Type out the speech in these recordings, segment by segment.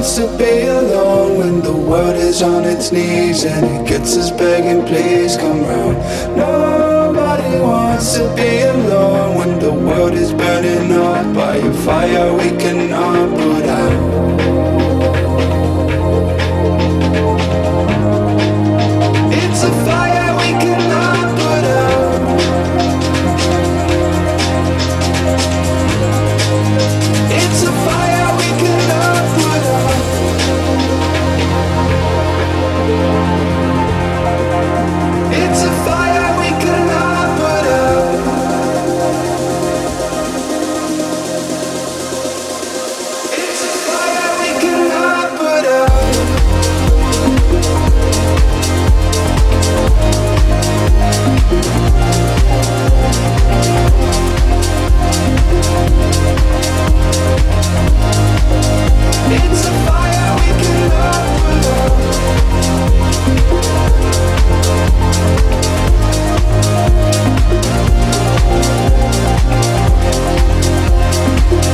wants to be alone when the world is on its knees and it gets us begging, please come round. Nobody wants to be alone when the world is burning up by a fire we cannot put out.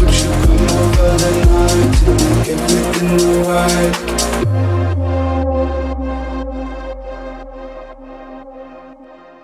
Would you come over tonight and make it right?